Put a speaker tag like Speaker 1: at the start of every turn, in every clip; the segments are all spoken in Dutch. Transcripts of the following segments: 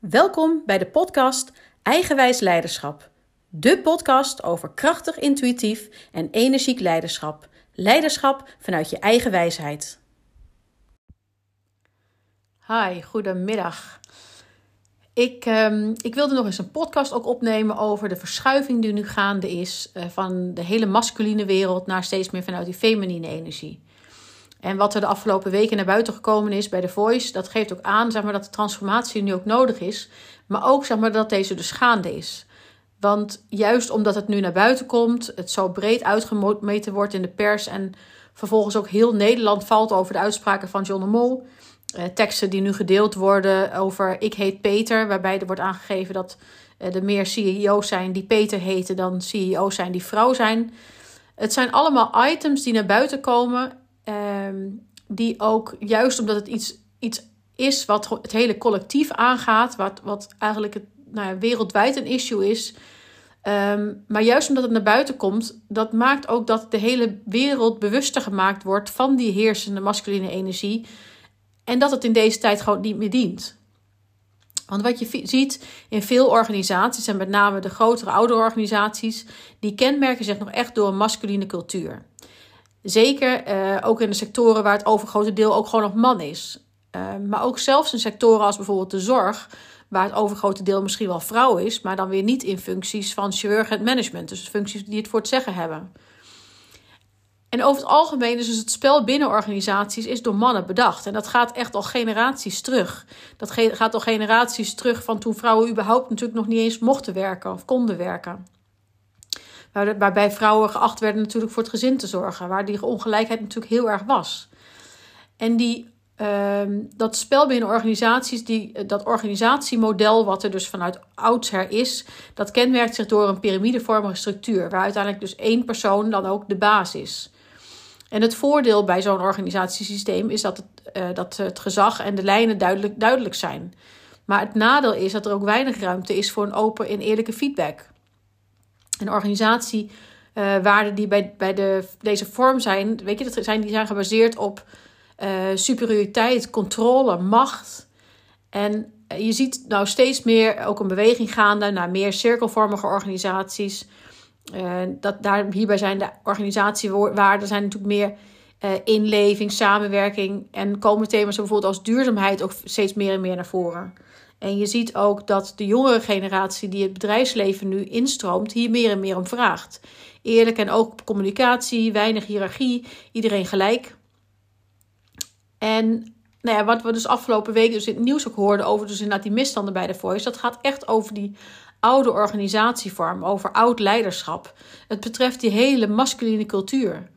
Speaker 1: Welkom bij de podcast Eigenwijs Leiderschap. De podcast over krachtig, intuïtief en energiek leiderschap. Leiderschap vanuit je eigen wijsheid. Hi, goedemiddag. Ik, um, ik wilde nog eens een podcast ook opnemen over de verschuiving die nu gaande is uh, van de hele masculine wereld naar steeds meer vanuit die feminine energie. En wat er de afgelopen weken naar buiten gekomen is bij The Voice, dat geeft ook aan zeg maar, dat de transformatie nu ook nodig is. Maar ook zeg maar, dat deze dus gaande is. Want juist omdat het nu naar buiten komt, het zo breed uitgemeten wordt in de pers en vervolgens ook heel Nederland valt over de uitspraken van John de Mol. Eh, teksten die nu gedeeld worden over ik heet Peter, waarbij er wordt aangegeven dat eh, er meer CEO's zijn die Peter heten dan CEO's zijn die vrouw zijn. Het zijn allemaal items die naar buiten komen Ehm, die ook, juist omdat het iets, iets is wat het hele collectief aangaat, wat, wat eigenlijk het, nou ja, wereldwijd een issue is. Ehm, maar juist omdat het naar buiten komt, dat maakt ook dat de hele wereld bewuster gemaakt wordt van die heersende masculine energie. En dat het in deze tijd gewoon niet meer dient. Want wat je ziet in veel organisaties, en met name de grotere oude organisaties, die kenmerken zich nog echt door een masculine cultuur. Zeker uh, ook in de sectoren waar het overgrote deel ook gewoon nog man is. Uh, maar ook zelfs in sectoren als bijvoorbeeld de zorg, waar het overgrote deel misschien wel vrouw is, maar dan weer niet in functies van chirurg en management. Dus functies die het voor het zeggen hebben. En over het algemeen is dus het spel binnen organisaties is door mannen bedacht. En dat gaat echt al generaties terug. Dat gaat al generaties terug van toen vrouwen überhaupt natuurlijk nog niet eens mochten werken of konden werken waarbij vrouwen geacht werden natuurlijk voor het gezin te zorgen. Waar die ongelijkheid natuurlijk heel erg was. En die, uh, dat spel binnen organisaties, die, dat organisatiemodel wat er dus vanuit oudsher is, dat kenmerkt zich door een piramidevormige structuur. Waar uiteindelijk dus één persoon dan ook de baas is. En het voordeel bij zo'n organisatiesysteem is dat het, uh, dat het gezag en de lijnen duidelijk, duidelijk zijn. Maar het nadeel is dat er ook weinig ruimte is voor een open en eerlijke feedback een organisatiewaarden uh, die bij, bij de, deze vorm zijn, weet je, dat zijn, die zijn gebaseerd op uh, superioriteit, controle, macht. En eh, je ziet nou steeds meer ook een beweging gaande naar meer cirkelvormige organisaties. Dat, daar, hierbij zijn de organisatiewaarden zijn natuurlijk meer inleving, samenwerking. En komen thema's bijvoorbeeld als duurzaamheid ook steeds meer en meer naar voren. En je ziet ook dat de jongere generatie die het bedrijfsleven nu instroomt, hier meer en meer om vraagt. Eerlijk en ook communicatie, weinig hiërarchie, iedereen gelijk. En nou ja, wat we dus afgelopen week dus in het nieuws ook hoorden over dus inderdaad die misstanden bij de Voice, dat gaat echt over die oude organisatievorm, over oud leiderschap. Het betreft die hele masculine cultuur.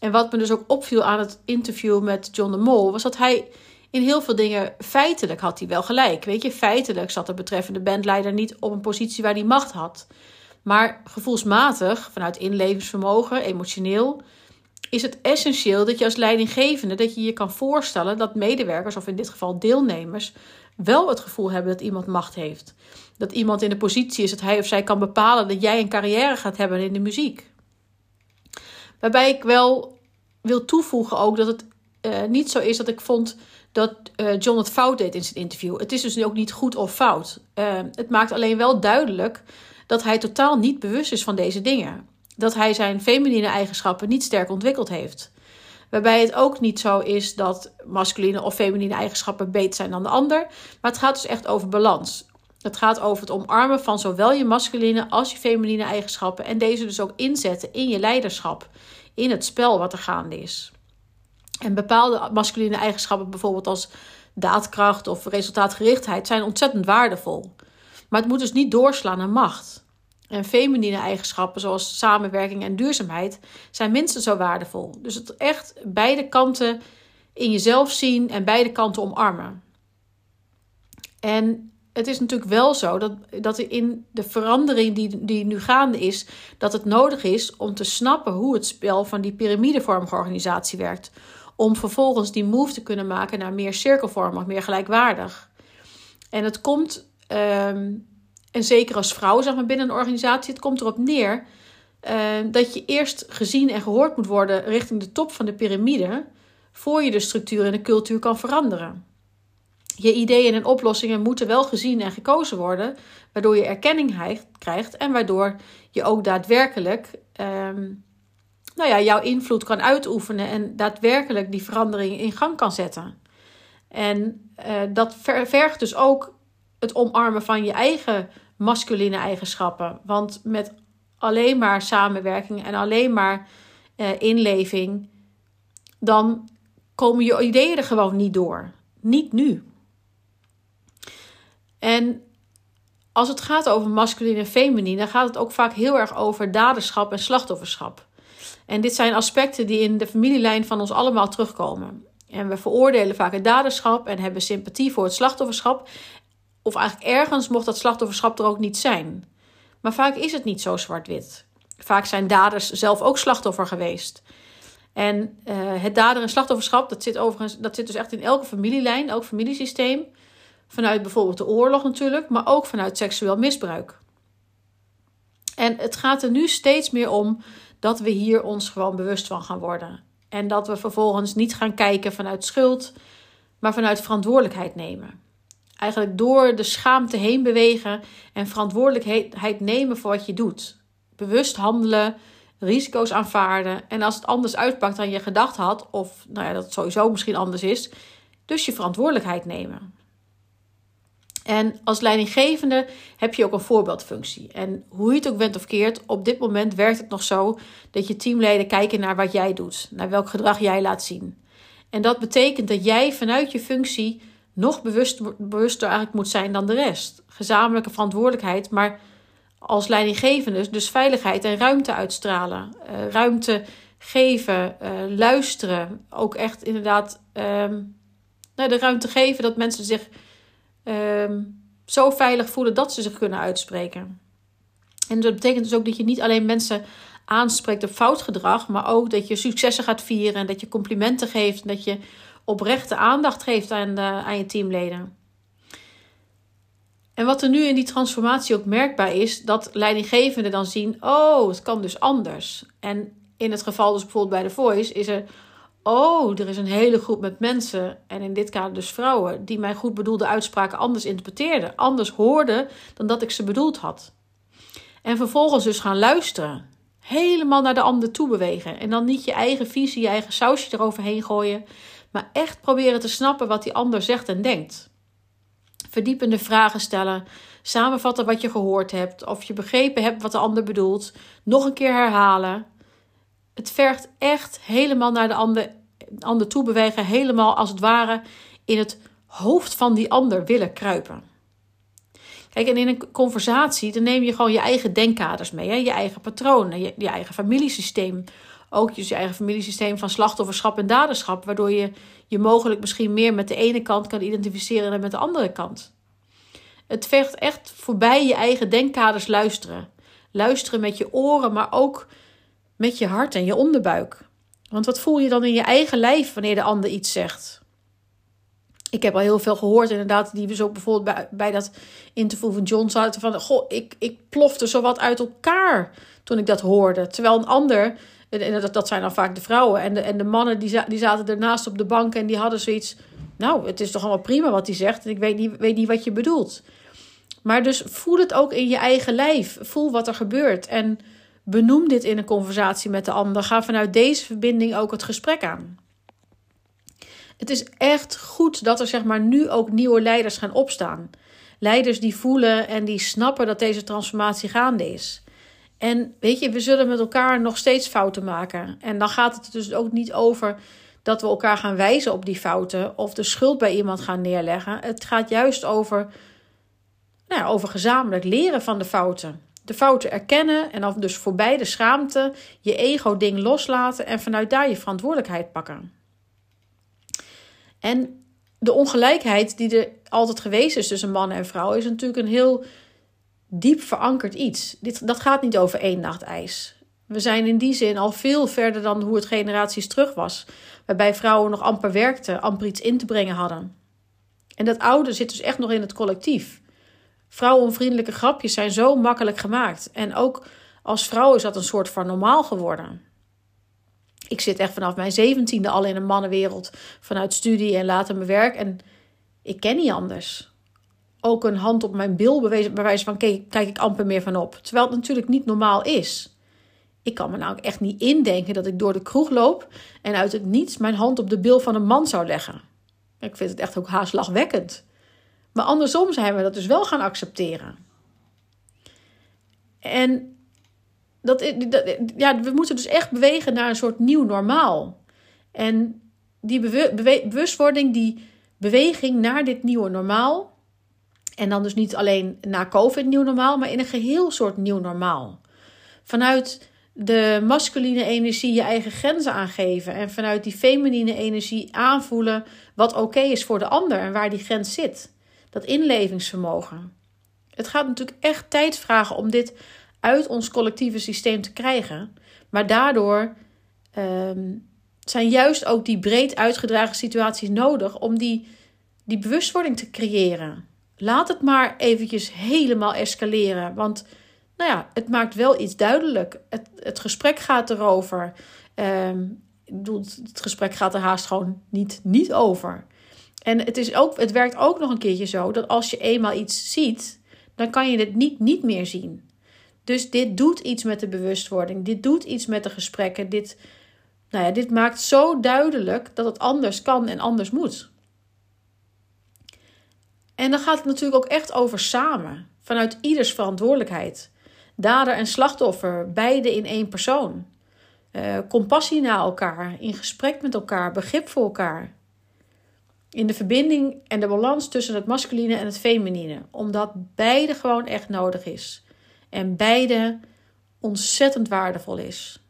Speaker 1: En wat me dus ook opviel aan het interview met John de Mol, was dat hij in heel veel dingen feitelijk had hij wel gelijk. Weet je, feitelijk zat de betreffende bandleider niet op een positie waar hij macht had. Maar gevoelsmatig, vanuit inlevingsvermogen, emotioneel, is het essentieel dat je als leidinggevende dat je je kan voorstellen dat medewerkers, of in dit geval deelnemers, wel het gevoel hebben dat iemand macht heeft. Dat iemand in de positie is dat hij of zij kan bepalen dat jij een carrière gaat hebben in de muziek. Waarbij ik wel wil toevoegen ook dat het uh, niet zo is dat ik vond dat uh, John het fout deed in zijn interview. Het is dus ook niet goed of fout. Uh, het maakt alleen wel duidelijk dat hij totaal niet bewust is van deze dingen. Dat hij zijn feminine eigenschappen niet sterk ontwikkeld heeft. Waarbij het ook niet zo is dat masculine of feminine eigenschappen beter zijn dan de ander. Maar het gaat dus echt over balans. Het gaat over het omarmen van zowel je masculine als je feminine eigenschappen. En deze dus ook inzetten in je leiderschap. In het spel wat er gaande is. En bepaalde masculine eigenschappen, bijvoorbeeld als daadkracht of resultaatgerichtheid, zijn ontzettend waardevol. Maar het moet dus niet doorslaan naar macht. En feminine eigenschappen, zoals samenwerking en duurzaamheid, zijn minstens zo waardevol. Dus het echt beide kanten in jezelf zien en beide kanten omarmen. En het is natuurlijk wel zo dat, dat in de verandering die, die nu gaande is, dat het nodig is om te snappen hoe het spel van die piramidevormige organisatie werkt om vervolgens die move te kunnen maken naar meer cirkelvormig, meer gelijkwaardig. En het komt, ehm, en zeker als vrouw zeg maar, binnen een organisatie, het komt erop neer ehm, dat je eerst gezien en gehoord moet worden richting de top van de piramide, voor je de structuur en de cultuur kan veranderen. je ideeën en oplossingen moeten wel gezien en gekozen worden, waardoor je erkenning krijgt en waardoor je ook daadwerkelijk um, nou ja, jouw invloed kan uitoefenen en daadwerkelijk die verandering in gang kan zetten. En uh, dat vergt dus ook het omarmen van je eigen masculine eigenschappen. Want met alleen maar samenwerking en alleen maar uh, inleving, dan komen je ideeën er gewoon niet door. Niet nu. En als het gaat over masculine en feminine, dan gaat het ook vaak heel erg over daderschap en slachtofferschap. En dit zijn aspecten die in de familielijn van ons allemaal terugkomen. En we veroordelen vaak het daderschap en hebben sympathie voor het slachtofferschap. Of eigenlijk ergens mocht dat slachtofferschap er ook niet zijn. Maar vaak is het niet zo zwart-wit. Vaak zijn daders zelf ook slachtoffer geweest. En uh, het dader- en slachtofferschap, dat zit, overigens, dat zit dus echt in elke familielijn, elk familiesysteem. Vanuit bijvoorbeeld de oorlog natuurlijk, maar ook vanuit seksueel misbruik. En het gaat er nu steeds meer om dat we hier ons gewoon bewust van gaan worden. En dat we vervolgens niet gaan kijken vanuit schuld, maar vanuit verantwoordelijkheid nemen. Eigenlijk door de schaamte heen bewegen en verantwoordelijkheid nemen voor wat je doet. Bewust handelen, risico's aanvaarden. En als het anders uitpakt dan je gedacht had, of nou ja, dat het sowieso misschien anders is, dus je verantwoordelijkheid nemen. En als leidinggevende heb je ook een voorbeeldfunctie. En hoe je het ook bent of keert, op dit moment werkt het nog zo dat je teamleden kijken naar wat jij doet, naar welk gedrag jij laat zien. En dat betekent dat jij vanuit je functie nog bewust, bewuster eigenlijk moet zijn dan de rest. Gezamenlijke verantwoordelijkheid, maar als leidinggevende dus veiligheid en ruimte uitstralen. Uh, ruimte geven, uh, luisteren. Ook echt inderdaad um, nou, de ruimte geven dat mensen zich um, zo veilig voelen dat ze zich kunnen uitspreken. En dat betekent dus ook dat je niet alleen mensen aanspreekt op fout gedrag, maar ook dat je successen gaat vieren en dat je complimenten geeft en dat je oprechte aandacht geeft aan, de, aan je teamleden. En wat er nu in die transformatie ook merkbaar is, dat leidinggevenden dan zien: oh, het kan dus anders. En in het geval dus bijvoorbeeld bij de Voice is er oh, er is een hele groep met mensen, en in dit kader dus vrouwen, die mijn goed bedoelde uitspraken anders interpreteerden, anders hoorden dan dat ik ze bedoeld had. En vervolgens dus gaan luisteren. Helemaal naar de ander toe bewegen. En dan niet je eigen visie, je eigen sausje eroverheen gooien. Maar echt proberen te snappen wat die ander zegt en denkt. Verdiepende vragen stellen. Samenvatten wat je gehoord hebt. Of je begrepen hebt wat de ander bedoelt. Nog een keer herhalen het vergt echt helemaal naar de ander, ander toe bewegen. Helemaal als het ware in het hoofd van die ander willen kruipen. Kijk, en in een conversatie, dan neem je gewoon je eigen denkkaders mee. Hè? Je eigen patronen, je, eigen familiesysteem. Ook dus je eigen familiesysteem van slachtofferschap en daderschap. Waardoor je je mogelijk misschien meer met de ene kant kan identificeren dan met de andere kant. Het vergt echt voorbij je eigen denkkaders luisteren. Luisteren met je oren, maar ook met je hart en je onderbuik. Want wat voel je dan in je eigen lijf wanneer de ander iets zegt? Ik heb al heel veel gehoord, inderdaad, die we zo bijvoorbeeld bij, bij dat interview van John zaten van, goh, ik, ik plofte zo wat uit elkaar toen ik dat hoorde. Terwijl een ander, en dat, dat zijn dan vaak de vrouwen, en de, en de mannen die, die zaten ernaast op de bank en die hadden zoiets, nou, het is toch allemaal prima wat hij zegt en ik weet weet niet wat je bedoelt. Maar dus voel het ook in je eigen lijf. Voel wat er gebeurt. En Benoem dit in een conversatie met de ander. Ga vanuit deze verbinding ook het gesprek aan. Het is echt goed dat er zeg maar, nu ook nieuwe leiders gaan opstaan. Leiders die voelen en die snappen dat deze transformatie gaande is. En weet je, we zullen met elkaar nog steeds fouten maken. En dan gaat het dus ook niet over dat we elkaar gaan wijzen op die fouten of de schuld bij iemand gaan neerleggen. Het gaat juist over, nou ja, over gezamenlijk leren van de fouten de fouten erkennen en dus voorbij de schaamte je ego-ding loslaten en vanuit daar je verantwoordelijkheid pakken. En de ongelijkheid die er altijd geweest is tussen mannen en vrouwen is natuurlijk een heel diep verankerd iets. Dit, dat gaat niet over één nacht ijs. We zijn in die zin al veel verder dan hoe het generaties terug was, waarbij vrouwen nog amper werkten, amper iets in te brengen hadden. En dat oude zit dus echt nog in het collectief. Vrouwenvriendelijke grapjes zijn zo makkelijk gemaakt. En ook als vrouw is dat een soort van normaal geworden. Ik zit echt vanaf mijn zeventiende al in een mannenwereld. Vanuit studie en later mijn werk. En Ik ken niet anders. Ook een hand op mijn bil bewezen, bij wijze van kijk, kijk ik amper meer van op. Terwijl het natuurlijk niet normaal is. Ik kan me nou echt niet indenken dat ik door de kroeg loop en uit het niets mijn hand op de bil van een man zou leggen. Ik vind het echt ook haast lachwekkend. Maar andersom zijn we dat dus wel gaan accepteren. En dat, ja, we moeten dus echt bewegen naar een soort nieuw normaal. En die bewustwording, die beweging naar dit nieuwe normaal. En dan dus niet alleen na COVID nieuw normaal, maar in een geheel soort nieuw normaal. Vanuit de masculine energie je eigen grenzen aangeven. En vanuit die feminine energie aanvoelen wat oké is voor de ander en waar die grens zit. Dat inlevingsvermogen. Het gaat natuurlijk echt tijd vragen om dit uit ons collectieve systeem te krijgen. Maar daardoor ehm, zijn juist ook die breed uitgedragen situaties nodig om die, die bewustwording te creëren. Laat het maar eventjes helemaal escaleren. Want nou ja, het maakt wel iets duidelijk. Het, het gesprek gaat erover. Um, het gesprek gaat er haast gewoon niet, niet over. En het, is ook, het werkt ook nog een keertje zo dat als je eenmaal iets ziet, dan kan je het niet niet meer zien. Dus dit doet iets met de bewustwording. Dit doet iets met de gesprekken. Dit, nou ja, dit maakt zo duidelijk dat het anders kan en anders moet. En dan gaat het natuurlijk ook echt over samen, vanuit ieders verantwoordelijkheid. Dader en slachtoffer, beide in één persoon. Uh, compassie naar elkaar, in gesprek met elkaar, begrip voor elkaar. In de verbinding en de balans tussen het masculine en het feminine, omdat beide gewoon echt nodig is. En beide ontzettend waardevol is.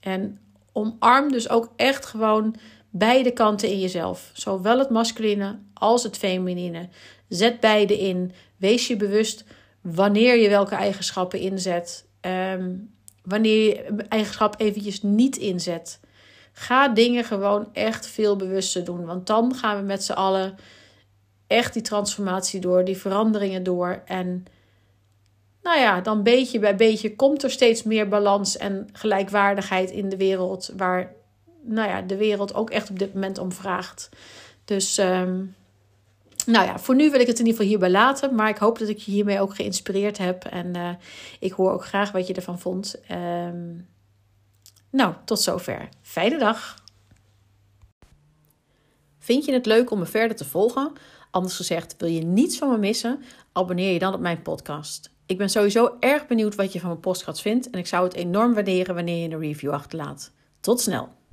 Speaker 1: En omarm dus ook echt gewoon beide kanten in jezelf. Zowel het masculine als het feminine. Zet beide in. Wees je bewust wanneer je welke eigenschappen inzet. Um, wanneer je eigenschap eventjes niet inzet. Ga dingen gewoon echt veel bewuster doen. Want dan gaan we met z'n allen echt die transformatie door, die veranderingen door. En nou ja, dan beetje bij beetje komt er steeds meer balans en gelijkwaardigheid in de wereld. Waar nou ja, de wereld ook echt op dit moment om vraagt. Dus ehm, nou ja, voor nu wil ik het in ieder geval hierbij laten. Maar ik hoop dat ik je hiermee ook geïnspireerd heb. En uh, ik hoor ook graag wat je ervan vond. Um, nou, tot zover. Fijne dag. Vind je het leuk om me verder te volgen? Anders gezegd, wil je niets van me missen? Abonneer je dan op mijn podcast. Ik ben sowieso erg benieuwd wat je van mijn podcast vindt en ik zou het enorm waarderen wanneer je een review achterlaat. Tot snel!